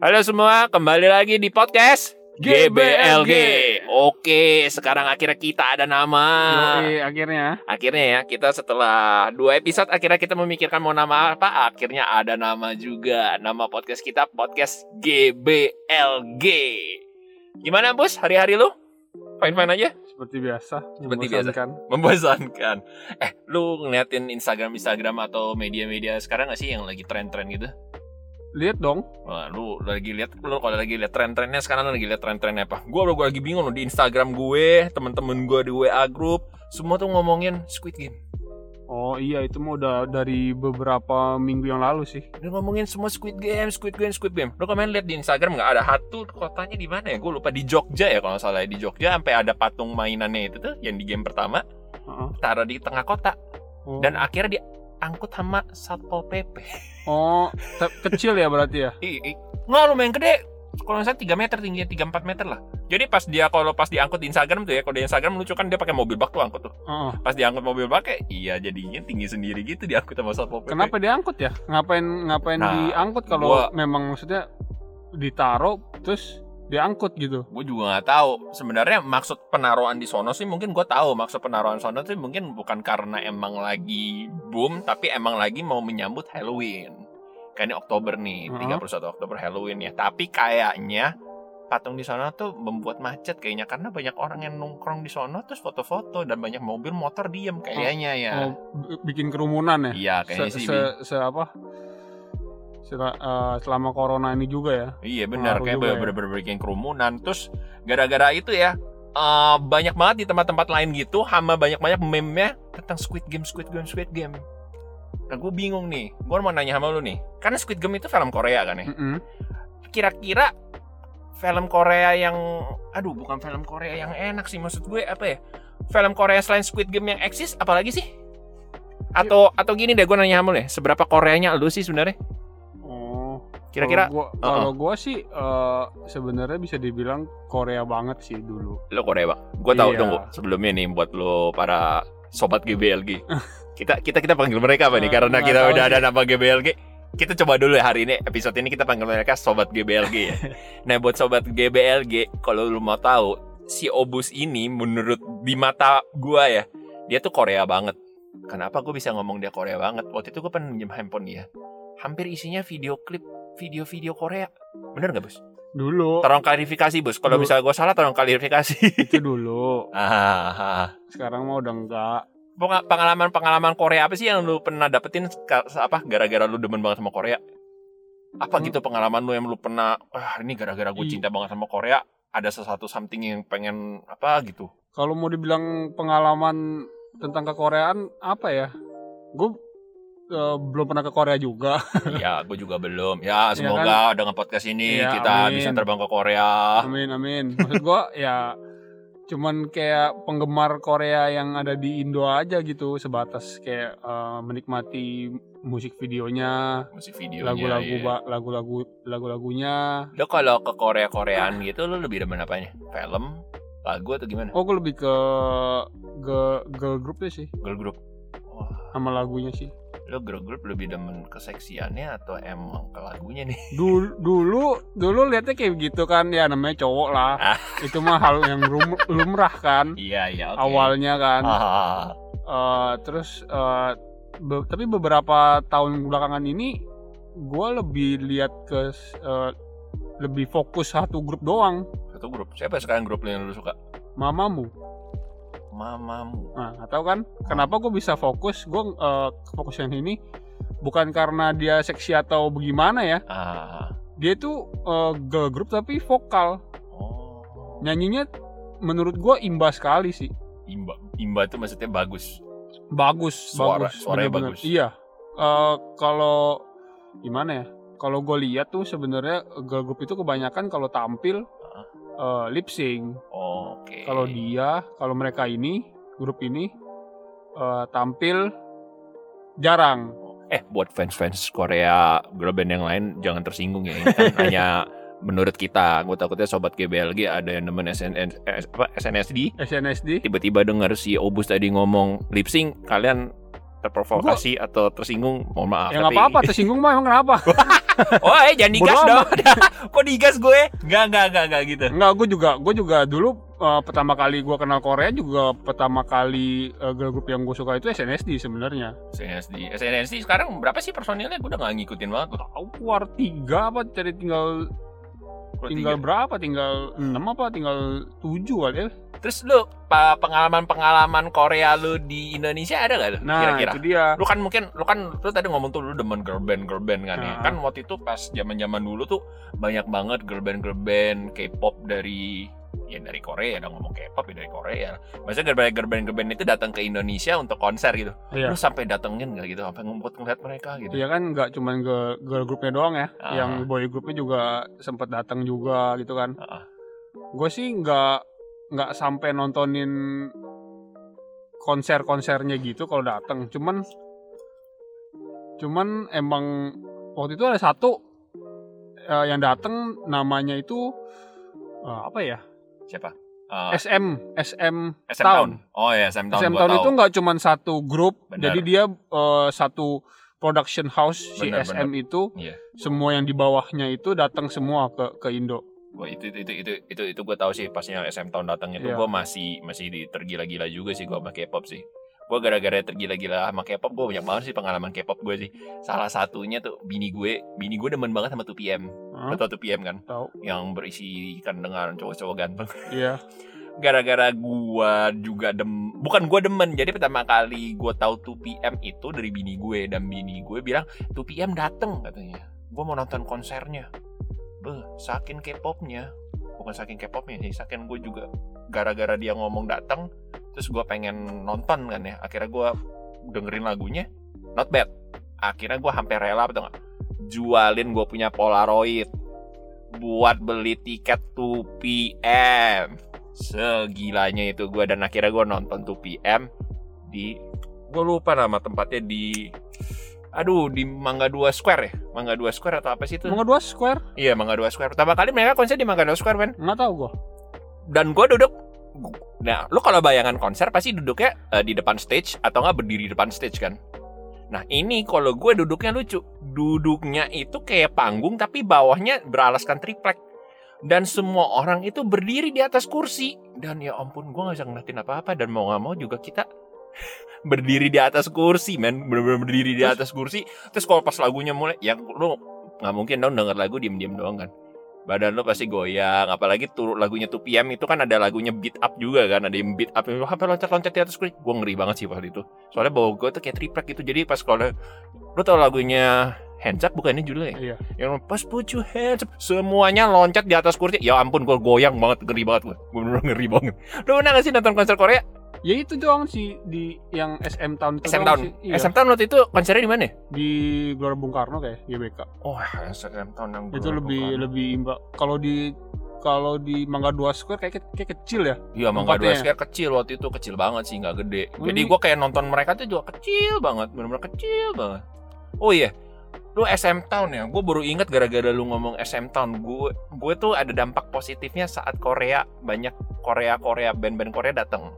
Halo semua, kembali lagi di podcast GBLG. Oke, sekarang akhirnya kita ada nama. Yoi, akhirnya Akhirnya ya, kita setelah dua episode akhirnya kita memikirkan mau nama apa. Akhirnya ada nama juga. Nama podcast kita podcast GBLG. Gimana bos, hari-hari lu? Fine-fine aja? seperti biasa. Seperti biasa. membosankan. Membosankan. Eh, lu ngeliatin Instagram-Instagram atau media-media sekarang gak sih yang lagi tren-tren gitu? Lihat dong. Wah, lu lagi lihat lu kalau lagi lihat tren-trennya sekarang lu lagi lihat tren-trennya apa? Gua gua lagi bingung loh di Instagram gue, temen-temen gue di WA group, semua tuh ngomongin Squid Game. Oh iya itu mah udah dari beberapa minggu yang lalu sih. Udah ngomongin semua Squid Game, Squid Game, Squid Game. Lu kemarin lihat di Instagram nggak ada satu kotanya di mana ya? Gue lupa di Jogja ya kalau salah ya. di Jogja sampai ada patung mainannya itu tuh yang di game pertama Heeh. taruh di tengah kota Oh. dan akhirnya diangkut sama satpol pp. oh kecil ya berarti ya. Ih, ih. Nggak lumayan gede. Kalau salah 3 meter tingginya 3-4 meter lah. Jadi pas dia kalau pas diangkut di Instagram tuh ya, kalau di Instagram lucu kan dia pakai mobil bak tuh angkut tuh. Heeh. Pas diangkut mobil bak kayak iya jadinya tinggi sendiri gitu diangkut sama satpol pp. Kenapa diangkut ya? Ngapain ngapain Nah, diangkut kalau gua- memang maksudnya ditaruh terus diangkut gitu. Gue juga nggak tahu. Sebenarnya maksud penaruhan di sono sih mungkin gue tahu maksud penaruhan sono sih mungkin bukan karena emang lagi boom, tapi emang lagi mau menyambut Halloween. Ini Oktober nih, Heeh. 31 Oktober Halloween ya. Tapi kayaknya patung di sono tuh membuat macet kayaknya karena banyak orang yang nongkrong di sono terus foto-foto dan banyak mobil motor diem kayaknya ya. Oh, bikin kerumunan ya. Iya kayaknya se, sih. se, se apa? Sel- eh, selama corona ini juga ya. Iya benar kayak ya. bener-bener bikin kerumunan terus gara-gara itu ya eh, banyak banget di tempat-tempat lain gitu sama banyak-banyak meme-nya tentang Squid Game Squid Game Squid Game. Nah gue bingung nih, gue mau nanya sama lu nih, karena Squid Game itu film Korea kan ya. Kira-kira film Korea yang, aduh bukan film Korea yang enak sih maksud gue apa ya? Film Korea selain Squid Game yang eksis, apalagi sih? Atau atau gini deh gue nanya sama lu ya, seberapa Koreanya lu sih sebenarnya? Kira-kira Kalau gua, kalau gua sih eh, sebenarnya bisa dibilang Korea banget sih dulu. Lo Korea bang. Gue tahu Iya. tunggu sebelumnya nih buat lo para sobat GBLG. kita kita kita panggil mereka apa nih? Eh, Karena nggak kita udah sih. ada nama GBLG. Kita coba dulu ya hari ini episode ini kita panggil mereka sobat GBLG ya. nah buat sobat GBLG kalau lo mau tahu si Obus ini menurut di mata gua ya dia tuh Korea banget. Kenapa gue bisa ngomong dia Korea banget? Waktu itu gue minjem handphone dia. Hampir isinya video klip video-video Korea. Bener nggak bos? Dulu Tolong klarifikasi bos. Kalau misalnya gue salah tolong klarifikasi. itu dulu. Ah, ah. Sekarang mah udah enggak. Penga- pengalaman-pengalaman Korea apa sih yang lu pernah dapetin apa gara-gara lu demen banget sama Korea? Apa Hmm. gitu pengalaman lu yang lu pernah ah ini gara-gara gue Ih. cinta banget sama Korea, ada sesuatu something yang pengen apa gitu. Kalau mau dibilang pengalaman tentang kekoreaan apa ya? Gue eh, belum pernah ke Korea juga. ya, gue juga belum. Ya, Iya semoga dengan podcast ini Iya, kita amin. bisa terbang ke Korea. Amin amin. Maksud gua ya cuman kayak penggemar Korea yang ada di Indo aja gitu sebatas kayak eh, menikmati musik videonya, Musik videonya. lagu-lagu ya. ba- lagu-lagu lagu-lagunya. Lo kalau ke Korea-Koreaan gitu lu lebih demen apanya? Film, lagu atau gimana? Oh, gue lebih ke girl, girl group sih Girl group. Wah, sama lagunya sih. Lo girl group lebih demen keseksiannya atau emang ke lagunya nih? Dulu dulu dulu lihatnya kayak gitu kan ya namanya cowok lah. Ah. Itu mah hal yang lumrah kan Iya, iya, oke. awalnya kan. Ah, Eh, terus eh, be- tapi beberapa tahun belakangan ini gue lebih lihat ke eh, lebih fokus satu grup doang satu grup. Siapa sekarang grup lo yang lu suka? mamamu Mamamu. nah tahu kan kenapa gue bisa fokus gue eh, fokus yang ini bukan karena dia seksi atau bagaimana ya Ah. dia tuh eh, girl group tapi vokal Oh. nyanyinya menurut gue imbas sekali sih Imba. Imba itu maksudnya bagus. bagus Suara- bagus suaranya bener-bener. bagus. iya Eh, kalau gimana ya kalau gue lihat tuh sebenarnya girl group itu kebanyakan kalau tampil eh, lip sync Oke. kalau dia kalau mereka ini grup ini eh, tampil jarang eh buat fans-fans Korea girl band yang lain jangan tersinggung ya. Ini kan hanya menurut kita. Gue takutnya sobat GBLG ada yang nemen apa, SNSD SNSD tiba-tiba dengar si Obus tadi ngomong lip sync, kalian terprovokasi atau tersinggung, mohon maaf. ya nggak tapi- apa-apa tersinggung mah emang kenapa Oh, eh jangan digas Bodo dong. Kok digas gue? Enggak, enggak, enggak, enggak gitu. Enggak, gue juga gue juga dulu eh, pertama kali gue kenal Korea juga pertama kali eh, girl group yang gue suka itu SNSD sebenarnya. SNSD, SNSD sekarang berapa sih personilnya? Gue udah gak ngikutin banget. Tahu keluar tiga apa jadi tinggal tinggal berapa? Tinggal enam apa? Tinggal tujuh kali. Ya. Terus lu pengalaman-pengalaman Korea lu di Indonesia ada gak? Nah kira-kira? itu dia. Lu kan mungkin lu kan lu tadi ngomong tuh lu demen girl band girl band kan ya. Nah. Kan waktu itu pas zaman-zaman dulu tuh banyak banget girl band girl band K-pop dari ya dari Korea dong ngomong K-pop ya dari Korea. Maksudnya band girl band girl band itu datang ke Indonesia untuk konser gitu. Iya. Lu sampai datengin gak gitu? Sampai ngumpet ngeliat mereka gitu. Iya kan nggak cuman girl, girl groupnya doang ya, Ah. yang boy groupnya juga sempat datang juga gitu kan. Ah. Gue sih nggak nggak sampai nontonin konser-konsernya gitu kalau datang. Cuman cuman emang waktu itu ada satu eh, yang datang namanya itu eh, apa ya? Siapa? Uh, SM SM SM Town. Town. Oh ya SM Town. SM Town tahu. itu nggak cuman satu grup, Benar. jadi dia eh, satu production house si Benar, SM itu Iya. semua yang di bawahnya itu datang semua ke ke Indo. Wah, itu itu itu itu itu, itu gue tahu sih pasnya SM Town datang itu Iya. gue masih masih di tergila-gila juga sih gue sama K-pop sih. Gue gara-gara tergila-gila sama K-pop gue banyak banget sih pengalaman K-pop gue sih. Salah satunya tuh bini gue, bini gue demen banget sama 2PM. Hah? Lo tau 2PM kan? Tahu? Yang berisi kan dengan cowok-cowok ganteng. Iya. Gara-gara gue juga dem, bukan gue demen. Jadi pertama kali gue tahu 2PM itu dari bini gue dan bini gue bilang 2PM dateng katanya. Gue mau nonton konsernya. Beh, saking K-popnya. Bukan saking K-popnya sih, saking gue juga gara-gara dia ngomong datang, terus gue pengen nonton kan ya. Akhirnya gue dengerin lagunya, not bad. Akhirnya gue hampir rela atau nggak jualin gue punya Polaroid buat beli tiket 2 PM. Segilanya itu gue dan akhirnya gue nonton 2 PM di gue lupa nama tempatnya di aduh di Mangga 2 Square ya Mangga 2 Square atau apa sih itu? Mangga dua Square? iya Mangga 2 Square. Pertama kali mereka konser di Mangga 2 Square men. Nggak tahu gua. dan gue duduk nah lu kalau bayangan konser pasti duduknya eh, di depan stage atau nggak berdiri di depan stage kan? Nah ini kalau gue duduknya lucu. Duduknya itu kayak panggung tapi bawahnya beralaskan triplek. Dan semua orang itu berdiri di atas kursi. Dan ya ampun gue nggak bisa ngeliatin apa-apa. Dan mau nggak mau juga kita berdiri di atas kursi men. Bener-bener berdiri di atas kursi. Terus kalau pas lagunya mulai ya lu nggak mungkin dong denger lagu diem-diem doang kan. Badan lo pasti goyang apalagi tuh lagunya 2 PM itu kan ada lagunya beat up juga kan. Ada yang beat up sampai loncat-loncat di atas kursi. Gue ngeri banget sih pas itu. Soalnya bawa gue tuh kayak triplek gitu. Jadi pas kalau lo tau lagunya Hands Up? Bukan ini judulnya ya? Iya. yang pas put your hands up semuanya loncat di atas kursi. Ya ampun gue goyang banget ngeri banget gue gue bener ngeri banget. Lo pernah gak sih nonton konser Korea Ya itu doang sih di yang SM Town itu SM Town sih. Iya. SM Town waktu itu konsernya di mana di Gelora Bung Karno kayak GBK. oh SM Town yang itu gua lebih bukan. lebih imba. Kalau di kalau di Mangga dua Square kayak kayak kecil ya. Iya, Mangga Dua. Square kecil waktu itu kecil banget sih, nggak gede. Oh, Jadi gue kayak nonton mereka tuh juga kecil banget, benar-benar kecil banget. Oh iya, lu SM Town ya? Gue baru ingat gara-gara lu ngomong SM Town, gue gue tuh ada dampak positifnya saat Korea banyak Korea Korea band-band Korea datang.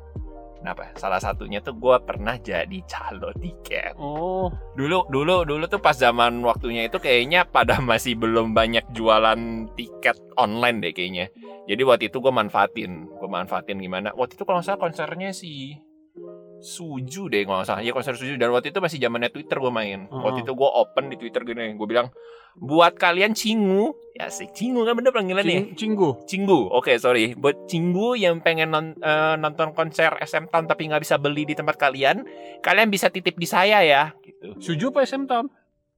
Kenapa? Salah satunya tuh gue pernah jadi calo tiket. Oh, Dulu dulu dulu tuh pas zaman waktunya itu kayaknya pada masih belum banyak jualan tiket online deh kayaknya. Jadi waktu itu gue manfaatin, gue manfaatin gimana? Waktu itu kalau nggak salah konsernya si Suju deh kalau nggak salah. Iya konser Suju dan waktu itu masih zamannya Twitter gue main. Oh. Waktu itu gue open di Twitter gini, gue bilang buat kalian cingu, ya sih cingu kan bener panggilannya. Cing, Cinggu. Cinggu, oke sorry. Buat Cinggu yang pengen non- eh, nonton konser SM Town tapi nggak bisa beli di tempat kalian, kalian bisa titip di saya ya. Gitu. Suju apa SM Town?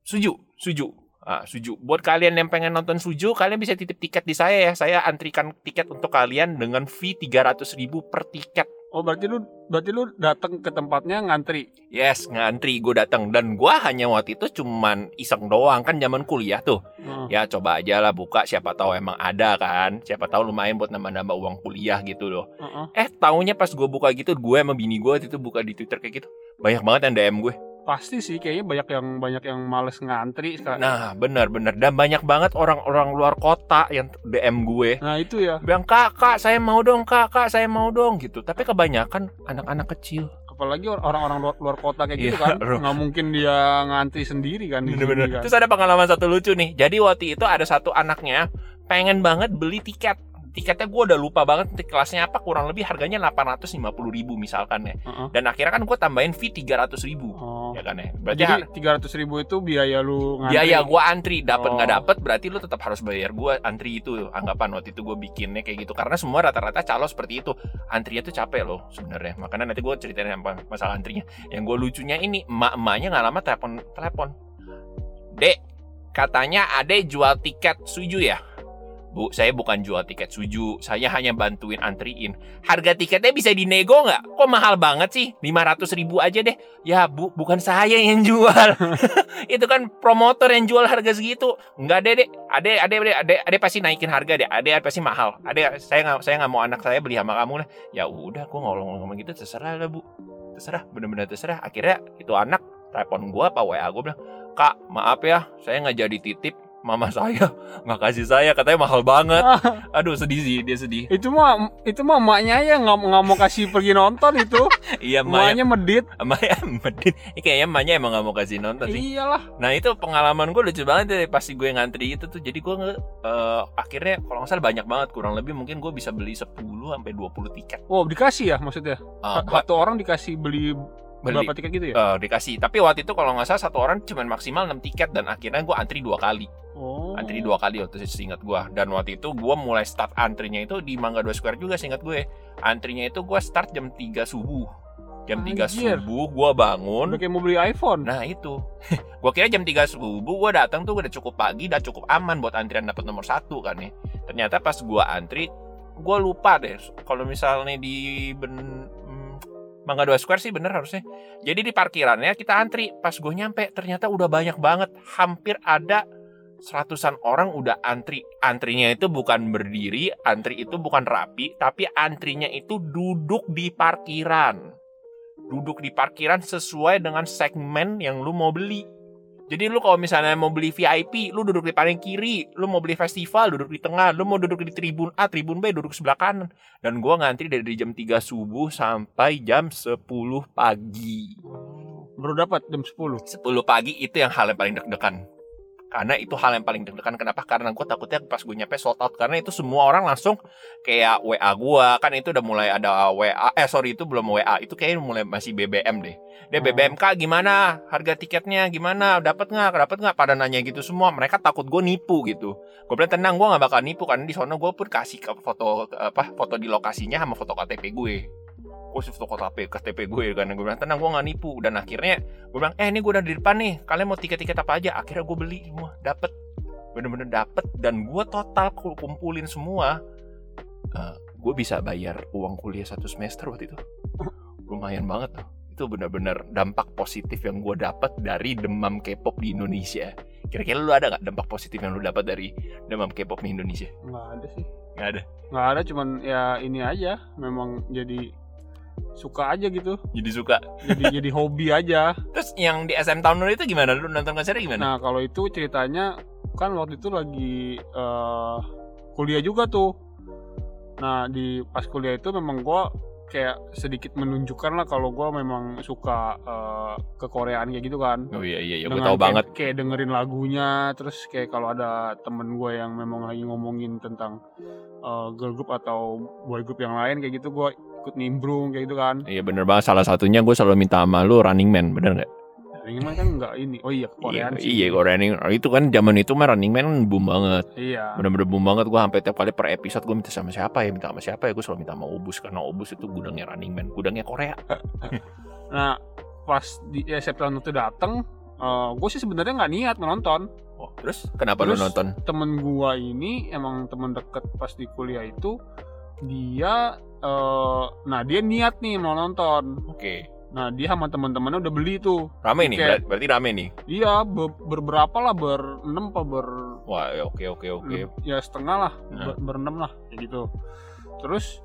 Suju, Suju. Ah, Suju. Buat kalian yang pengen nonton Suju, kalian bisa titip tiket di saya ya. Saya antrikan tiket untuk kalian dengan fee 300.000 ribu per tiket. Oh, berarti lu berarti lu datang ke tempatnya ngantri. Yes, ngantri gue datang dan gua hanya waktu itu cuman iseng doang kan zaman kuliah tuh. Oh. Ya coba aja lah buka siapa tahu emang ada kan. Siapa tahu lumayan buat nambah-nambah uang kuliah gitu loh. Heeh. Eh taunya pas gue buka gitu gue sama bini gue waktu itu buka di Twitter kayak gitu. Banyak banget yang DM gue. Pasti sih kayaknya banyak yang banyak yang males ngantri sekarang. Nah benar-benar dan banyak banget orang-orang luar kota yang DM gue. Nah, itu ya. Bilang kak, kak saya mau dong kak, kak saya mau dong gitu. Tapi kebanyakan anak-anak kecil. apalagi or- orang-orang luar, luar kota kayak gitu Iya, kan bro. nggak mungkin dia ngantri sendiri kan di sini Bener-bener. kan. Terus ada pengalaman satu lucu nih. Jadi waktu itu ada satu anaknya pengen banget beli tiket. Tiketnya gue udah lupa banget di kelasnya apa kurang lebih harganya 850 ribu misalkan ya. Heeh. Dan akhirnya kan gue tambahin fee 300 ribu. Oh. Ya kan ya. Berarti Jadi har- tiga ratus ribu itu biaya lu ngantri. biaya gue antri dapat nggak Oh. dapet berarti lu tetap harus bayar gue antri itu anggapan waktu itu gue bikinnya kayak gitu karena semua rata-rata calo seperti itu antrinya tuh capek loh sebenarnya makanya nanti gue ceritain apa masalah antrinya yang gue lucunya ini emak-emaknya nggak lama telepon telepon dek katanya ade jual tiket suju ya Bu, saya bukan jual tiket suju, saya hanya bantuin antriin. Harga tiketnya bisa dinego nggak? Kok mahal banget sih? 500 ribu aja deh. Ya bu, bukan saya yang jual. itu kan promotor yang jual harga segitu nggak ada deh ada ada ada ada ada pasti naikin harga deh ada pasti mahal ada saya nggak saya nggak mau anak saya beli sama kamu lah ya udah gua ngomong ngomong gitu terserah lah bu terserah bener-bener terserah akhirnya itu anak telepon gua apa wa gua bilang kak maaf ya saya nggak jadi titip mama saya nggak kasih saya katanya mahal banget. Aduh sedih sih dia sedih. Itu mah itu mah emaknya ya nggak nggak mau kasih pergi nonton itu. Iya emaknya medit. Emaknya medit. Ini kayaknya emaknya emang nggak mau kasih nonton sih. Iyalah. Nah itu pengalaman gue lucu banget dari pasti gue ngantri itu tuh. Jadi gue nge, eh, akhirnya kalau nggak salah banyak banget. Kurang lebih mungkin gue bisa beli 10 sampai 20 tiket. oh dikasih ya maksudnya? Eh, satu orang dikasih beli, beli berapa tiket gitu ya eh, dikasih. Tapi waktu itu kalau nggak salah satu orang cuma maksimal 6 tiket dan akhirnya gue antri dua kali. oh Antri dua kali waktu itu seingat gue. Dan waktu itu gue mulai start antrinya itu di Mangga 2 Square juga seingat gue. Antrinya itu gue start jam 3 subuh. Jam 3 Anjir. subuh gue bangun. udah kayak mau beli iPhone Nah itu, gue kira jam 3 subuh gue datang tuh udah cukup pagi, udah cukup aman buat antrian dapat nomor satu kan ya. Ternyata pas gue antri, gue lupa deh. Kalau misalnya di ben, Mangga 2 Square sih bener harusnya. Jadi di parkirannya kita antri. Pas gue nyampe, ternyata udah banyak banget. Hampir ada seratusan orang udah antri. Antrinya itu bukan berdiri, antri itu bukan rapi, tapi antrinya itu duduk di parkiran duduk di parkiran sesuai dengan segmen yang lu mau beli. Jadi lu kalau misalnya mau beli VIP, lu duduk di paling kiri. Lu mau beli festival, duduk di tengah. Lu mau duduk di tribun A, tribun B, duduk sebelah kanan. Dan gua ngantri dari jam 3 subuh sampai jam 10 pagi. baru dapat jam 10 10 pagi itu yang hal yang paling deg-degan. Karena itu hal yang paling deg-degan. Kenapa? Karena gue takutnya pas gue nyampe sold out. Karena itu semua orang langsung kayak WA gue. Kan itu udah mulai ada WA. Eh sorry itu belum WA. Itu kayaknya mulai masih BBM deh. Dia Oh. BBM kak gimana? Harga tiketnya gimana? Dapat nggak? Dapat nggak? Pada nanya gitu semua. Mereka takut gue nipu gitu. Gue bilang tenang gue nggak bakal nipu. Karena di sana gue pun kasih ke foto apa foto di lokasinya sama foto KTP gue. Gue sih foto KTP, KTP gue kan. Gue bilang tenang gue nggak nipu. Dan akhirnya gue bilang eh ini gue udah di depan nih. Kalian mau tiket-tiket apa aja? Akhirnya gue beli semua dapet. Bener-bener dapet. Dan gue total ku- kumpulin semua Eh, gue bisa bayar uang kuliah satu semester waktu itu. Lumayan banget tuh. Itu bener-bener dampak positif yang gue dapat dari demam K-pop di Indonesia. Kira-kira lu ada nggak dampak positif yang lu dapat dari demam K-pop di Indonesia? Nggak ada sih. Nggak ada? Nggak ada cuman ya ini aja. Memang jadi suka aja gitu. Jadi suka. Jadi jadi hobi aja. Terus yang di SM Town itu gimana? Lu nonton konsernya gimana? Nah kalau itu ceritanya kan waktu itu lagi eh, kuliah juga tuh. Nah di pas kuliah itu memang gua kayak sedikit menunjukkan lah kalau gua memang suka eh, ke Koreaan kayak gitu kan. Oh iya iya, iya. Gue tahu kayak- banget. kayak dengerin lagunya terus kayak kalau ada temen gue yang memang lagi ngomongin tentang eh, girl group atau boy group yang lain kayak gitu gue ikut nimbrung kayak gitu kan. Iya bener banget. Salah satunya gue selalu minta sama lu Running Man bener nggak? Running Man kan nggak ini. Oh iya Koreaan iya, sih. iya Running itu kan zaman itu mah Running Man kan boom banget. Iya. Bener-bener boom banget. Gue sampai tiap kali per episode gue minta sama siapa ya? Minta sama siapa ya? Gue selalu minta sama Obus karena Obus itu gudangnya Running Man gudangnya Korea. Nah pas di ya, September itu dateng gue sih sebenarnya nggak niat menonton oh, terus? Kenapa lu Terus- nonton? temen gua ini emang temen deket pas di kuliah itu dia eh nah dia niat nih mau nonton. Oke. Nah dia sama teman-temannya udah beli tuh. Rame nih ber- berarti rame nih? Iya, be- berberapa lah, berenam apa ber wah ya, oke oke oke. Ya setengah lah, Nah. ber- berenam lah kayak gitu. Terus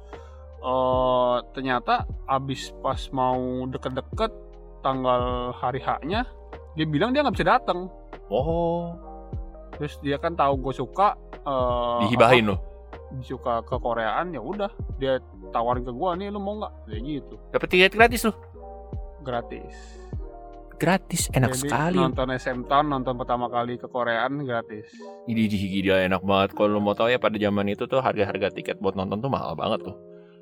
eh ternyata abis pas mau deket-deket tanggal hari haknya dia bilang dia nggak bisa datang. oh. Terus dia kan tahu gue suka eh, dihibahin lo apa, suka ke Koreaan ya udah. Dia tawarin ke gue nih lu mau nggak kayak gitu. dapet tiket gratis lo gratis. Gratis, enak Jadi sekali. nonton SM Town, nonton pertama kali ke Koreaan gratis. Ini gila enak banget. Kalau lo mau tahu ya pada zaman itu tuh harga-harga tiket buat nonton tuh mahal banget tuh.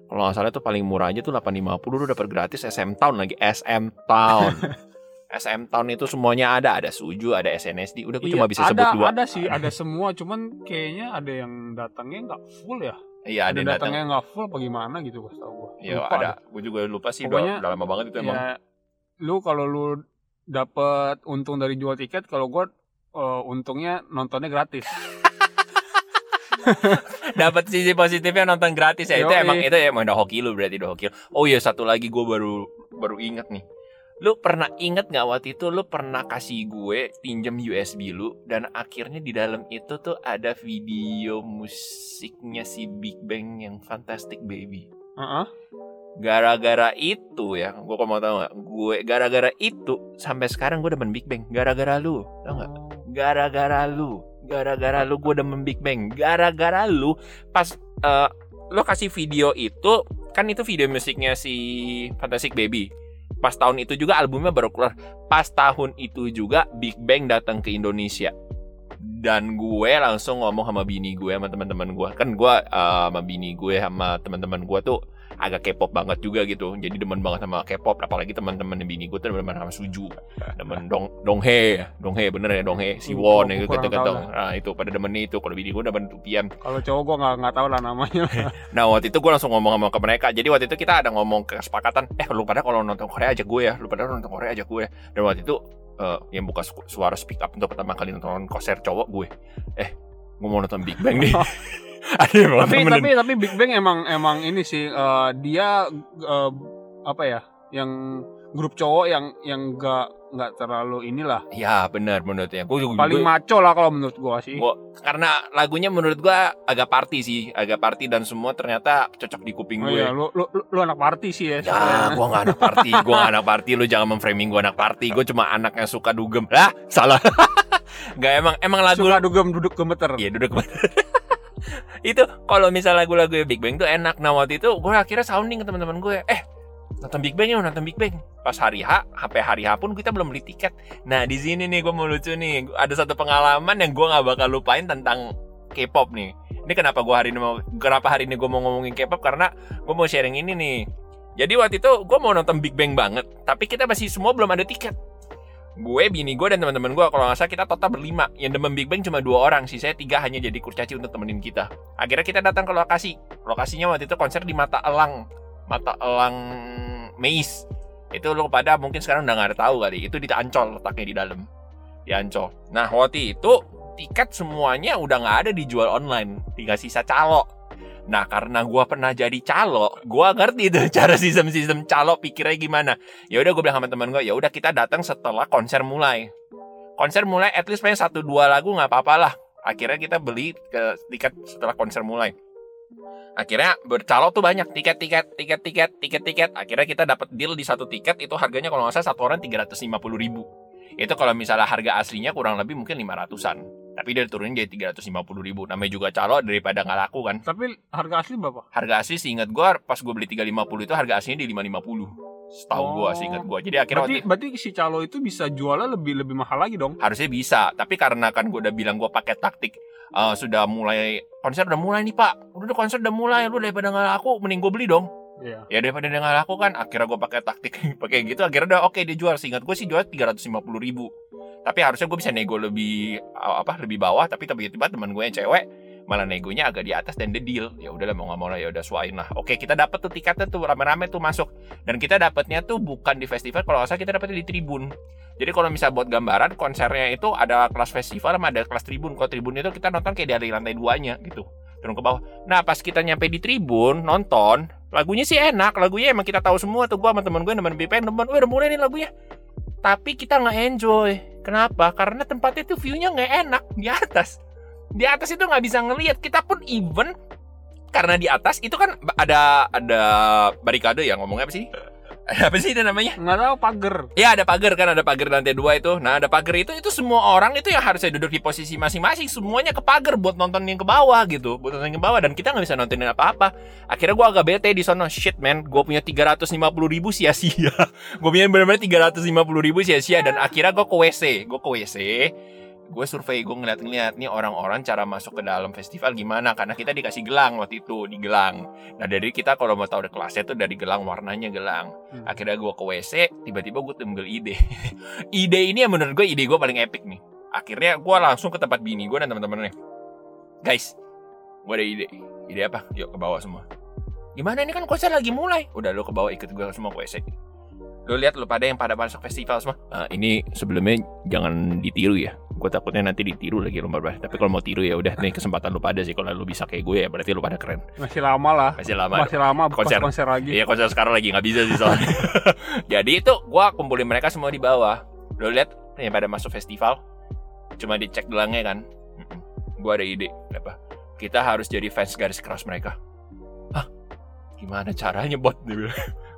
Kalau nggak salah tuh paling murah aja tuh 850 lu dapat gratis SM Town lagi SM Town. SM Town itu semuanya ada, ada Suju, ada SNSD. Udah gue Iya, cuma bisa ada, sebut dua. Ada sih, ada semua. Cuman kayaknya ada yang datangnya nggak full ya. Iya, ada yang datang. datangnya nggak full apa gimana gitu gue tau gue. Iya, ada. Gue juga lupa sih Pokoknya, udah, udah lama banget itu emang. Ya, lu kalau lu dapet untung dari jual tiket, kalau gue eh, untungnya nontonnya gratis. Dapat sisi positifnya nonton gratis ya. Itu Yoi. emang itu emang udah hoki lu berarti udah hoki. Oh iya satu lagi gue baru baru inget nih. Lu pernah inget nggak waktu itu lu pernah kasih gue pinjam USB lu dan akhirnya di dalam itu tuh ada video musiknya si Big Bang yang Fantastic Baby. Heeh. Gara-gara itu ya, gue mau tahu nggak? Gue gara-gara itu sampai sekarang gue demen Big Bang. Gara-gara lu, tau nggak? gara-gara lu gara-gara lu gue demen Big Bang gara-gara lu pas eh, lo kasih video itu kan itu video musiknya si Fantastic Baby pas tahun itu juga albumnya baru keluar. Pas tahun itu juga Big Bang datang ke Indonesia. Dan gue langsung ngomong sama bini gue sama teman-teman gue. Kan gue eh, sama bini gue sama teman-teman gue tuh agak K-pop banget juga gitu. Jadi demen banget sama K-pop apalagi teman-teman bini gue tuh demen sama Suju. Demen dong donghe donghe bener ya donghe Siwon ya gitu kurang gitu tahu nah itu pada demen itu. Kalau bini gue demen tupian Kalau cowok gue nggak nggak tahu lah namanya. nah waktu itu gue langsung ngomong sama ke mereka. Jadi waktu itu kita ada ngomong kesepakatan. Eh lu pada kalau nonton Korea aja gue ya. Lu pada nonton Korea aja gue dan waktu itu eh, yang buka su- suara speak up untuk pertama kali nonton konser cowok gue eh gue mau nonton Big Bang nih ada yang tapi temenin. tapi tapi Big Bang emang emang ini sih eh, dia eh, apa ya yang grup cowok yang yang nggak nggak terlalu inilah ya benar menurut ya juga paling maco lah kalau menurut gua sih Gua- karena lagunya menurut gua agak party sih agak party dan semua ternyata cocok di kuping oh gue iya lu, lu, lu, anak party sih ya Ya, sebenarnya. gua gak anak party, gua gak anak party, lu jangan memframing gua anak party, gua cuma anak yang suka dugem. Lah, salah. gak emang emang lagu suka dugem duduk gemeter Iya, duduk Itu kalau misal lagu-lagu Big Bang tuh enak. Nah, waktu itu gua akhirnya sounding ke teman-teman gue, "Eh, nonton Big Bang yuk, nonton Big Bang." Pas hari H, sampai hari H pun kita belum beli tiket. Nah, di sini nih gua mau lucu nih. Ada satu pengalaman yang gua nggak bakal lupain tentang K-pop nih. Ini kenapa gua hari ini mau kenapa hari ini gua mau ngomongin K-pop karena gua mau sharing ini nih. Jadi waktu itu gue mau nonton Big Bang banget, tapi kita masih semua belum ada tiket. Gue, bini gue, dan teman-teman gue, kalau nggak salah kita total berlima. Yang demen Big Bang cuma dua orang, sisanya tiga hanya jadi kurcaci untuk temenin kita. Akhirnya kita datang ke lokasi. Lokasinya waktu itu konser di Mata Elang. Mata Elang Meis. Itu lo pada mungkin sekarang udah nggak ada tahu kali. Itu di Ancol letaknya di dalam. Di Ancol. Nah waktu itu tiket semuanya udah nggak ada dijual online. Tinggal sisa calo. Nah karena gua pernah jadi calo, gua ngerti tuh cara sistem-sistem calo pikirnya gimana. Ya udah gue bilang sama teman gue, ya udah kita datang setelah konser mulai. Konser mulai, at least paling satu dua lagu nggak apa-apa lah. Akhirnya kita beli ke tiket setelah konser mulai. Akhirnya bercalo tuh banyak tiket-tiket, tiket-tiket, tiket-tiket. Akhirnya kita dapat deal di satu tiket itu harganya kalau nggak salah satu orang 350 ribu. Itu kalau misalnya harga aslinya kurang lebih mungkin 500-an. Tapi dia turunin jadi 350 ribu. Namanya juga calo daripada nggak laku kan. tapi harga asli berapa Harga asli seingat gue pas gue beli 350 itu harga aslinya di 550. Setahu gue Oh. seingat gue. Jadi akhirnya berarti waktu- berarti si calo itu bisa jualnya lebih lebih mahal lagi dong harusnya bisa tapi karena kan gue udah bilang gue pakai taktik eh, sudah mulai konser udah mulai nih pak udah konser udah mulai lu daripada nggak laku mending gue beli dong Iya. ya daripada dia nggak laku kan akhirnya gue pakai taktik pakai gitu akhirnya udah oke dia jual seingat gue sih jual 350 ribu. Tapi harusnya gue bisa nego lebih apa lebih bawah tapi tiba-tiba teman gue yang cewek malah negonya agak di atas dan dia deal. Ya udahlah mau nggak mau lah ya udah suain lah. Oke kita dapat tuh tiketnya tuh rame-rame tuh masuk. Dan kita dapatnya tuh bukan di festival kalau nggak salah kita dapetnya di tribun. Jadi kalau misal buat gambaran konsernya itu ada kelas festival sama ada kelas tribun. Kalau tribun itu kita nonton kayak dari lantai duanya gitu turun ke bawah. Nah pas kita nyampe di tribun nonton lagunya sih enak lagunya emang kita tahu semua tuh. Gua sama temen gue temen BPN temen gue udah mulai nih lagunya. Tapi kita nggak enjoy. Kenapa? Karena tempatnya tuh view-nya nggak enak di atas. Di atas itu nggak bisa ngelihat. Kita pun even karena di atas itu kan ada ada barikade ya ngomongnya apa sih apa sih itu namanya nggak tahu pagar Ya ada pagar kan ada pagar lantai dua itu. Nah ada pagar itu itu semua orang itu yang harusnya duduk di posisi masing-masing. Semuanya ke pagar buat nonton yang ke bawah gitu, buat nonton yang ke bawah dan kita nggak bisa nontonin apa-apa. Akhirnya gua agak bete di sono. Shit man, gue punya 350 ribu sia-sia. gue punya benar-benar 350 ribu sia-sia dan akhirnya gue ke WC. Gue ke WC. Gue survei, gue ngeliat-ngeliat nih orang-orang cara masuk ke dalam festival gimana Karena kita dikasih gelang waktu itu, di gelang Nah dari kita kalau mau tahu kelasnya tuh dari gelang warnanya gelang Hmm. Akhirnya gue ke WC, tiba-tiba gue timbul ide. ide ini yang menurut gue ide gue paling epic nih. Akhirnya gue langsung ke tempat bini gue dan teman-temannya. Guys, gue ada ide. Ide apa? Yuk ke bawah semua. Gimana ini kan konser lagi mulai? Udah lu ke bawah ikut gue semua ke WC. Lu lihat lu pada yang pada masuk festival semua. "Ah, ini sebelumnya jangan ditiru ya. Gue takutnya nanti ditiru lagi lomba berdua. Tapi kalau mau tiru ya udah nih kesempatan lu pada sih. Kalau lu bisa kayak gue ya berarti lu pada keren. masih lama lah Masih lama. masih lama konser. konser lagi Iya konser sekarang lagi nggak bisa sih soalnya. Jadi itu gua kumpulin mereka semua di bawah. Lo lihat yang pada masuk festival, cuma dicek gelangnya kan. Gua ada ide apa? Kita harus jadi fans garis keras mereka. Hah? Gimana caranya bot? Dia bilang.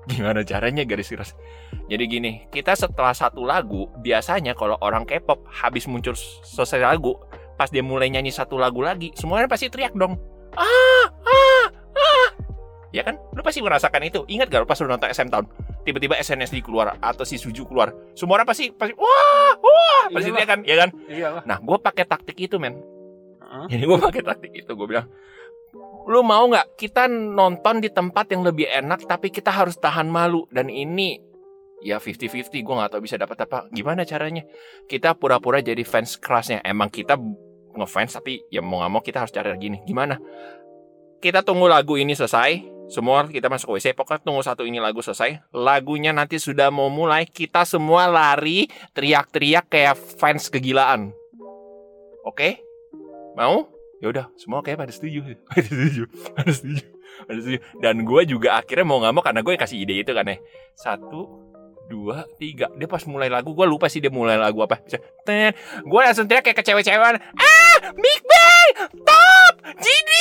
Gimana caranya garis keras? Jadi gini, kita setelah satu lagu, biasanya kalau orang K-pop habis muncul selesai lagu, pas dia mulai nyanyi satu lagu lagi, semuanya pasti teriak dong. Ah, ah, ah. Ya kan? Lu pasti merasakan itu. Ingat gak lu pas lu nonton SM Town? Tiba-tiba SNSD keluar atau si Suju keluar. Semua orang pasti pasti wah, wah, pasti teriak kan? Ya kan? iyalah Nah, gue pakai taktik itu, men. Heeh. Jadi gue pakai taktik itu, gue bilang, lu mau nggak kita nonton di tempat yang lebih enak, tapi kita harus tahan malu. Dan ini ya 50-50 gue nggak tahu bisa dapat apa. Gimana caranya? Kita pura-pura jadi fans kerasnya. Emang kita ngefans tapi ya mau nggak mau kita harus cari gini. Gimana? Kita tunggu lagu ini selesai. Semua kita masuk WC pokoknya tunggu satu ini lagu selesai. Lagunya nanti sudah mau mulai. Kita semua lari teriak-teriak kayak fans kegilaan. Oke? Mau ya udah semua kayak pada setuju. Pada setuju pada setuju pada setuju. Dan gue juga akhirnya mau nggak mau karena gue kasih ide itu kan ya. Satu dua tiga. Dia pas mulai lagu gue lupa sih dia mulai lagu apa. Ten gue langsung teriak kayak kecewa-cewaan ah Big Bang top GD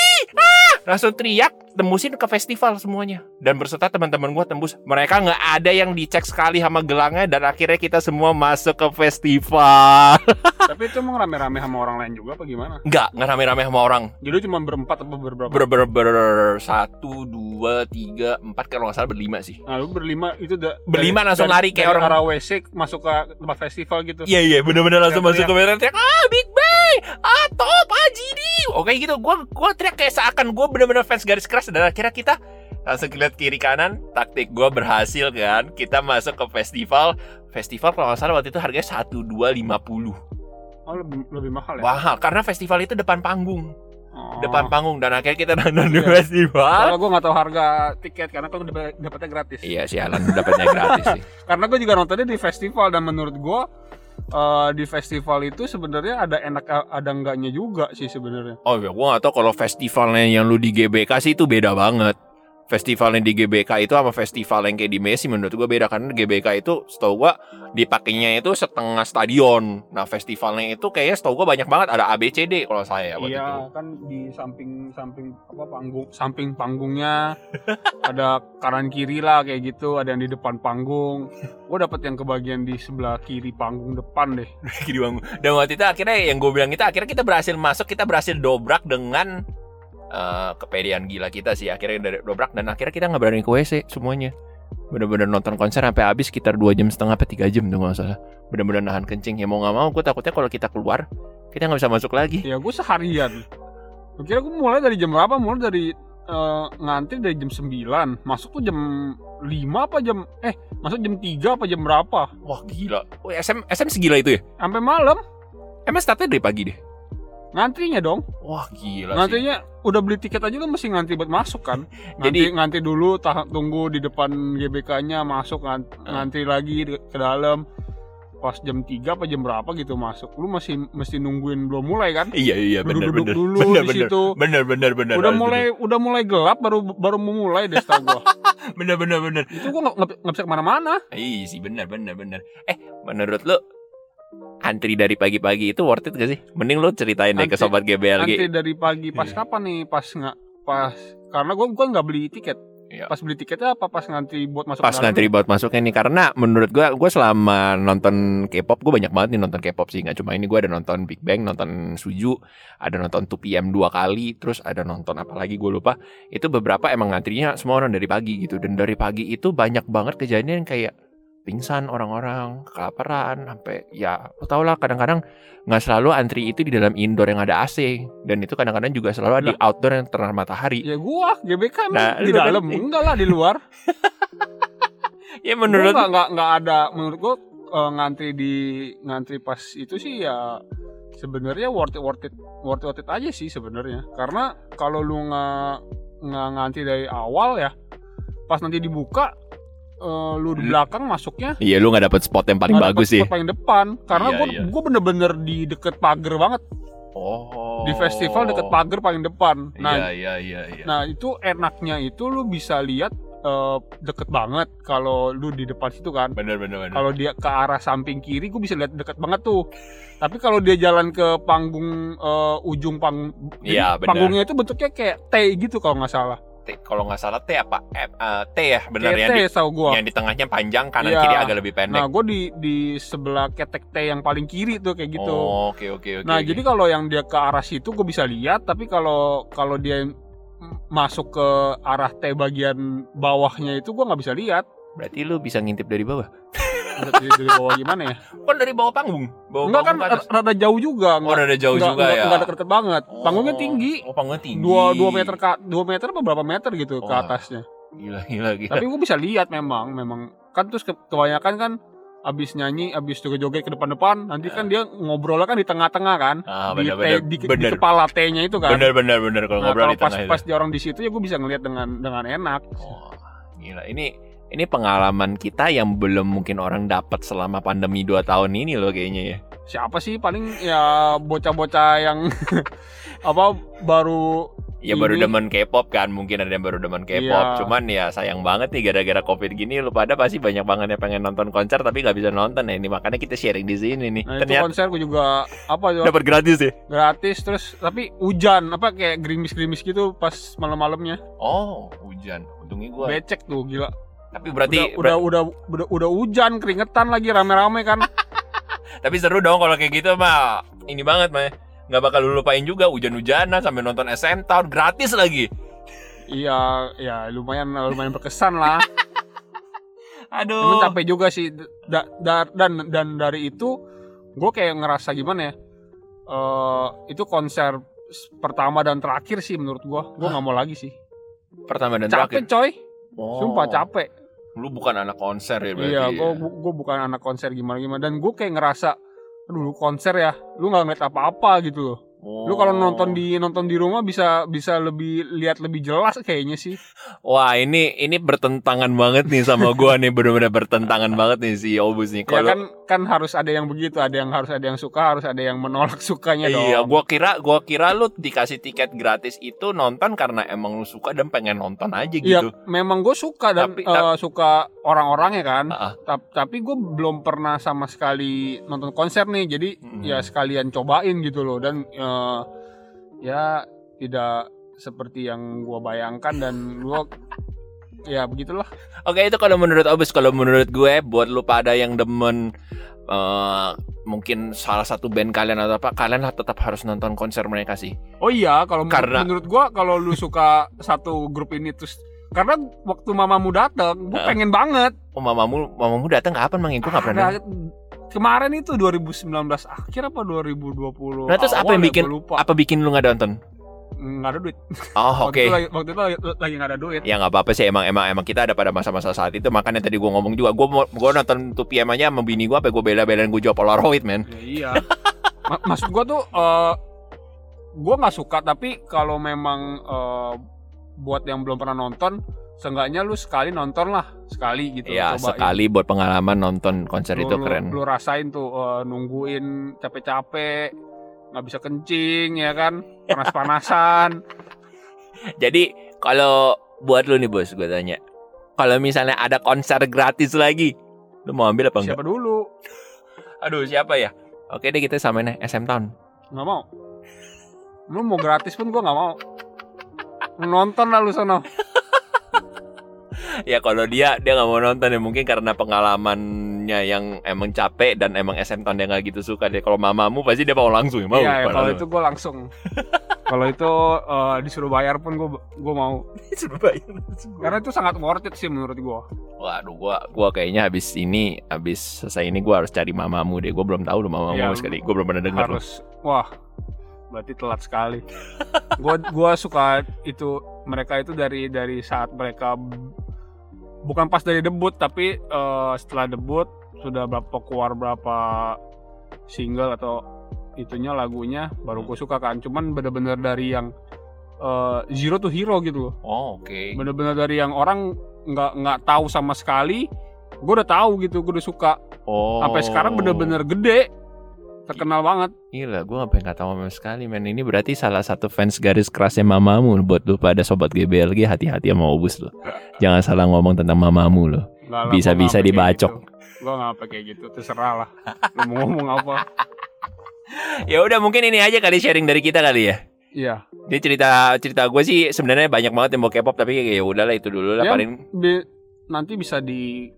ah. Langsung teriak tembusin ke festival semuanya. Dan berserta teman-teman gue tembus. Mereka nggak ada yang dicek sekali sama gelangnya dan akhirnya kita semua masuk ke festival. Tapi itu emang rame-rame sama orang lain juga apa gimana? Nggak nggak rame-rame sama orang. Jadi cuma berempat atau berberapa? Ber ber ber satu dua tiga empat. Kalau nggak salah berlima sih. Nah lu berlima itu udah Berlima langsung lari kayak orang- arah WC masuk ke tempat festival gitu. Iya iya bener-bener langsung masuk ke mereka teriak ah Big Bang! Ah top ah GD oke gitu. Gue gue teriak kayak seakan gue bener-bener fans garis keras dan akhirnya kita langsung lihat kiri kanan taktik gue berhasil kan? Kita masuk ke festival. Festival kalau nggak salah waktu itu harganya satu dua lima puluh. Oh lebih, lebih mahal ya? Mahal karena festival itu depan panggung Oh. depan panggung dan akhirnya kita nonton di festival Soalnya gue gak tahu harga tiket karena kan dapet- dapetnya gratis. iya sialan dapatnya gratis sih Karena gue juga nontonnya di festival dan menurut gue eh, di festival itu sebenarnya ada enak ada enggaknya juga sih sebenarnya. Oh ya, gua gak tau kalau festivalnya yang lu di GBK sih itu beda banget. Festival yang di GBK itu sama festival yang kayak di Messi menurut gua beda karena GBK itu setahu gua dipakainya itu setengah stadion. Nah festivalnya itu kayaknya setahu gua banyak banget ada ABCD kalau saya waktu itu. Iya kan di samping samping apa panggung samping panggungnya ada kanan kiri lah kayak gitu ada yang di depan panggung. Gue dapet yang kebagian di sebelah kiri panggung depan deh. Di bangku. Dan waktu itu akhirnya yang gue bilang itu akhirnya kita berhasil masuk, kita berhasil dobrak dengan eh, kepedean gila kita sih akhirnya dari dobrak dan akhirnya kita nggak berani ke WC semuanya. Bener-bener nonton konser sampai habis sekitar dua jam setengah apa tiga jam tuh nggak salah. Bener-bener nahan kencing ya mau nggak mau gue takutnya kalau kita keluar kita nggak bisa masuk lagi. Ya gue seharian. Gue kira gue mulai dari jam berapa? Mulai dari eh, ngantri dari jam 9 Masuk tuh jam 5 apa jam Eh masuk jam 3 apa jam berapa Wah gila. Oh, SM SM segila itu ya? Sampai malam Emang startnya dari pagi deh. Ngantrinya dong Wah gila sih. Ngantrinya udah beli tiket aja lu mesti ngantri buat masuk kan Jadi- Ngantri, ngantri dulu tahan, tunggu di depan GBK-nya masuk ngan- Ah. ngantri lagi ke dalam pas jam 3 apa jam berapa gitu masuk lu masih mesti nungguin belum mulai kan Iya iya bener duduk-duduk bener. dulu bener, di bener. situ Bener bener bener. udah harus mulai udah mulai gelap baru baru mau mulai deh setahu gua duduk. Bener bener bener. itu gua nggak bisa ke mana-mana Iya sih bener bener bener. Eh menurut lu antri dari pagi-pagi itu worth it gak sih? Mending lu ceritain deh ke Antri- sobat GBLG. antri dari pagi pas Iya. kapan nih pas nggak pas karena gua gua nggak beli tiket Iya. Pas beli tiketnya apa pas ngantri buat masuk Pas ngantri buat masuknya nih karena menurut gua gua selama nonton K-pop gue banyak banget nih nonton K-pop sih nggak cuma ini gua ada nonton Big Bang, nonton Suju, ada nonton 2PM dua kali, terus ada nonton apa lagi gue lupa. Itu beberapa emang ngantrinya semua orang dari pagi gitu dan dari pagi itu banyak banget kejadian kayak pingsan orang-orang, kelaparan, sampai ya lo tau lah kadang-kadang nggak selalu antri itu di dalam indoor yang ada AC dan itu kadang-kadang juga selalu ada di outdoor yang terang matahari. Ya gua GBK Nah, di lu dalam kan- enggak lah di luar. Ya menurut menurut nggak nggak ada menurut gua eh, ngantri di ngantri pas itu sih ya sebenarnya worth it worth it worth it, worth it aja sih sebenarnya karena kalau lu nggak nggak ngantri dari awal ya pas nanti dibuka eh, lu di belakang masuknya Iya lu nggak dapet spot yang paling bagus sih. spot paling depan karena Iya, gua iya. gua bener-bener di deket pagar banget Oh. di festival deket pagar paling depan Iya nah iya iya iya. Nah itu enaknya itu lu bisa lihat eh, deket banget kalau lu di depan situ kan. bener bener bener. Kalau dia ke arah samping kiri, gue bisa lihat deket banget tuh. Tapi kalau dia jalan ke panggung eh, ujung panggung, Iya, benar. panggungnya itu bentuknya kayak T gitu kalau nggak salah. T- kalau nggak salah T apa? Eh, eh, T ya kayak yang di, tau gue. yang di tengahnya panjang kanan Iya. kiri agak lebih pendek. Nah gue di di sebelah ketek T yang paling kiri tuh kayak gitu. Oh, Oke oke oke. nah oke. jadi kalau yang dia ke arah situ gue bisa lihat. Tapi kalau kalau dia masuk ke arah T bagian bawahnya itu gue nggak bisa lihat. berarti lu bisa ngintip dari bawah. dari, dari bawah gimana ya? Kan dari bawah panggung. Bawah Enggak kan panggung ke atas. rada jauh juga, Oh, rada jauh enggak, juga enggak, ya. enggak deket banget. Oh. Panggungnya tinggi. Oh, panggungnya tinggi. Dua, dua meter ke dua meter apa berapa meter gitu ke Oh. atasnya. Gila gila gila. Tapi gue bisa lihat memang, memang kan terus ke- kebanyakan kan abis nyanyi, abis joget-joget ke depan-depan, nanti kan dia ngobrolnya kan di tengah-tengah kan, ah, di, bener, T- bener, di, di bener. kepala T-nya itu kan. Bener bener bener kalau Nah, ngobrol kalau di pas tengah itu. pas di orang di situ ya gue bisa ngelihat dengan dengan enak. Oh, gila. Ini ini pengalaman kita yang belum mungkin orang dapat selama pandemi 2 tahun ini loh kayaknya ya. Siapa sih paling ya bocah-bocah yang apa baru Ya baru Ini- demen K-pop kan, mungkin ada yang baru demen K-pop. Iya. Cuman ya sayang banget nih gara-gara Covid gini lu pada pasti banyak banget yang pengen nonton konser tapi nggak bisa nonton ya. Ini makanya kita sharing di sini nih. Nah Ternyata konser gue juga apa ya dapat gratis ya. gratis terus tapi hujan apa kayak gerimis-gerimis gitu pas malam-malamnya Oh, hujan. Untungnya gua. becek tuh gila Tapi berarti udah, udah udah udah udah hujan keringetan lagi rame-rame kan tapi seru dong kalau kayak gitu mah. Ini banget mah. Nggak bakal lu lupain juga hujan-hujanan sambil nonton SM Town gratis lagi. iya ya lumayan lumayan berkesan lah Aduh. Cuman capek juga sih Da- da- dan dan dari itu gue kayak ngerasa gimana ya eh itu konser pertama dan terakhir sih menurut gue gue nggak mau lagi sih Pertama dan capek terakhir. coy Oh. sumpah capek Lu bukan anak konser ya berarti. iya ya? gue gue bukan anak konser gimana gimana dan gue kayak ngerasa aduh lu konser ya lu nggak ngeliat apa-apa gitu loh lu kalau Oh. nonton di nonton di rumah bisa bisa lebih lihat lebih jelas kayaknya sih Wah ini ini bertentangan banget nih sama gua nih bener-bener bertentangan banget nih si Obus nih. ya Kalau kan kan harus ada yang begitu ada yang harus ada yang suka harus ada yang menolak sukanya dong iya, gua kira gua kira lu dikasih tiket gratis itu nonton karena emang lu suka dan pengen nonton aja Iya, gitu. memang gue suka dan Tapi- eh, suka orang-orangnya kan. Ah. Ta- tapi gue belum pernah sama sekali nonton konser nih, jadi Mhm. ya sekalian cobain gitu loh dan eh, ya tidak seperti yang gue bayangkan dan gue ya begitulah. Oke itu kalau menurut Obus, kalau menurut gue buat lu pada yang demen eh, mungkin salah satu band kalian atau apa, kalian tetap harus nonton konser mereka sih. Oh iya, kalau menurut- Karena- menurut gue kalau lu suka satu grup ini terus karena waktu mamamu datang, gue pengen banget. Oh mamamu mamamu datang kapan mang? Gue nggak pernah. Ada- kemarin itu 2019 akhir apa 2020 Nah terus apa awal yang ya, bikin lupa. apa bikin lu nggak nonton? nggak ada duit. Oh oke. waktu, itu lagi, waktu itu lagi, lagi nggak ada duit. Ya nggak apa-apa sih. Emang emang emang kita ada pada masa-masa saat itu. Makanya tadi gua ngomong juga gua mau gua nonton 2PM aja sama bini gua apa gua bela-belain gua jawab Polaroid men. ya, iya. Ma- maksud gua tuh eh gua nggak suka tapi kalau memang eh, buat yang belum pernah nonton seenggaknya lu sekali nonton lah sekali gitu Ya cobain. sekali buat pengalaman nonton konser Lu- itu lu- keren. lu rasain tuh eh, nungguin capek-capek nggak bisa kencing ya kan panas-panasan Jadi kalau buat lu nih bos gua tanya. Kalau misalnya ada konser gratis lagi, lu mau ambil apa enggak? siapa dulu Aduh siapa ya? Oke deh kita samain ya, SM Town. nggak mau lu mau gratis pun gua nggak mau nonton lah lu sono ya kalau dia dia nggak mau nonton ya mungkin karena pengalamannya yang emang capek dan emang SM Town dia nggak gitu suka deh. Kalau mamamu pasti dia mau langsung ya mau. Iya, ya, kalau itu gue langsung. kalau itu eh, disuruh bayar pun gue gue mau. suruh bayar. Karena itu sangat worth it sih menurut gue. Waduh, gua gua kayaknya habis ini habis selesai ini gua harus cari mamamu deh. Gua belum tahu lu mamamu Iya, sekali. Gua belum pernah dengar. loh. Harus, wah, berarti telat sekali. gue gua suka itu mereka itu dari dari saat mereka bukan pas dari debut tapi eh, setelah debut sudah berapa keluar berapa single atau itunya lagunya baru gue suka kan. Cuman bener-bener dari yang eh, zero to hero gitu loh. Oh, oke. bener-bener dari yang orang nggak nggak tahu sama sekali gue udah tahu gitu gue udah suka Oh. sampai sekarang bener-bener gede terkenal banget. Gila, gue gak pengen kata sama sekali men. Ini berarti salah satu fans garis kerasnya mamamu. Buat lu pada sobat GBLG hati-hati sama Obus lo Jangan salah ngomong tentang mamamu lo Bisa-bisa dibacok. gitu. gue nggak pakai gitu terserah lah. Lu mau ngomong apa? Ya udah mungkin ini aja kali sharing dari kita kali ya. Iya. Ini cerita cerita gue sih sebenarnya banyak banget yang mau K-pop tapi ya udahlah itu dulu lah Ya, paling. Bi- nanti bisa di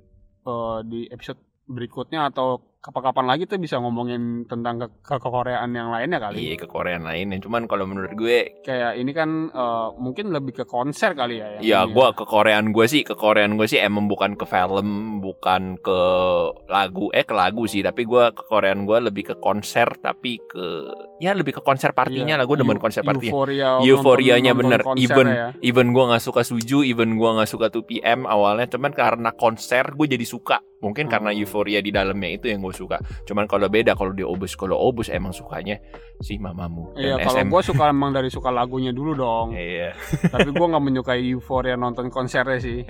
eh, di episode berikutnya atau kapan-kapan lagi tuh bisa ngomongin tentang ke, ke Koreaan yang lainnya kali? Iya ke Korean lainnya. Cuman kalau menurut gue kayak ini kan eh, mungkin lebih ke konser kali ya yang ya? gue ke Korean gue sih ke Korean gue sih emang bukan ke film bukan ke lagu. Eh ke lagu sih tapi gue ke Korean gue lebih ke konser tapi ke ya lebih ke konser partinya Iya, lah. Gue demen konser partinya euforia euforianya bener. konser even ya. even gue nggak suka suju even gue nggak suka 2PM awalnya. Cuman karena konser gue jadi suka mungkin karena Hmm. euforia di dalamnya itu yang gue suka. Cuman kalau beda kalau di obus kalau obus emang sukanya si mamamu Iya kalau SM. gue suka emang dari suka lagunya dulu dong. Iya. Tapi gue nggak menyukai euforia nonton konsernya sih.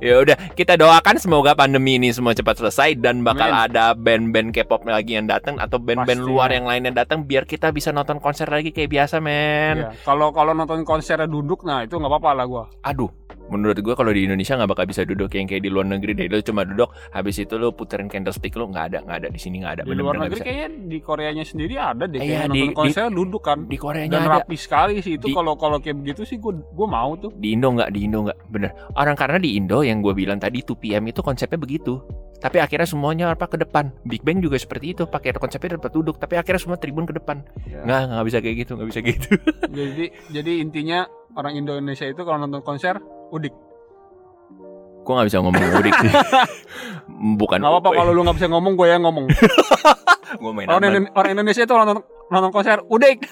Ya udah kita doakan semoga pandemi ini semua cepat selesai dan bakal Amin. ada band-band K-pop lagi yang datang atau band-band luar yang lainnya datang biar kita bisa nonton konser lagi kayak biasa men. Iya. Kalau kalau nonton konsernya duduk nah itu nggak apa-apa lah gue aduh menurut gue kalau di Indonesia nggak bakal bisa duduk yang kayak di luar negeri deh. Lo cuma duduk habis itu lo puterin candlestick lo nggak ada nggak ada di sini nggak ada. Di luar negeri kayaknya di Koreanya sendiri ada deh Iya, kayak di- konser duduk kan. di Koreanya dan ada. rapi sekali sih itu Di- kalau kalau kayak begitu sih gue gue mau tuh. Di Indo nggak di Indo nggak. Bener. Orang karena di Indo yang gue bilang tadi 2PM itu konsepnya begitu tapi akhirnya semuanya apa ke depan. Big Bang juga seperti itu pakai konsepnya dapat duduk tapi akhirnya semua tribun ke depan. Ya. nggak nggak bisa kayak gitu nggak bisa gitu. Jadi jadi intinya orang Indonesia itu kalau nonton konser udik. Gue nggak bisa ngomong udik sih? Bukan nggak apa-apa kalau lu nggak bisa ngomong gue yang ngomong. Gue main orang. Indo- orang Indonesia itu nonton, nonton konser udik.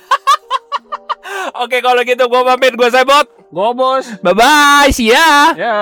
Oke kalau gitu gue pamit gue Sebot gue bos. Bye bye see ya. Ya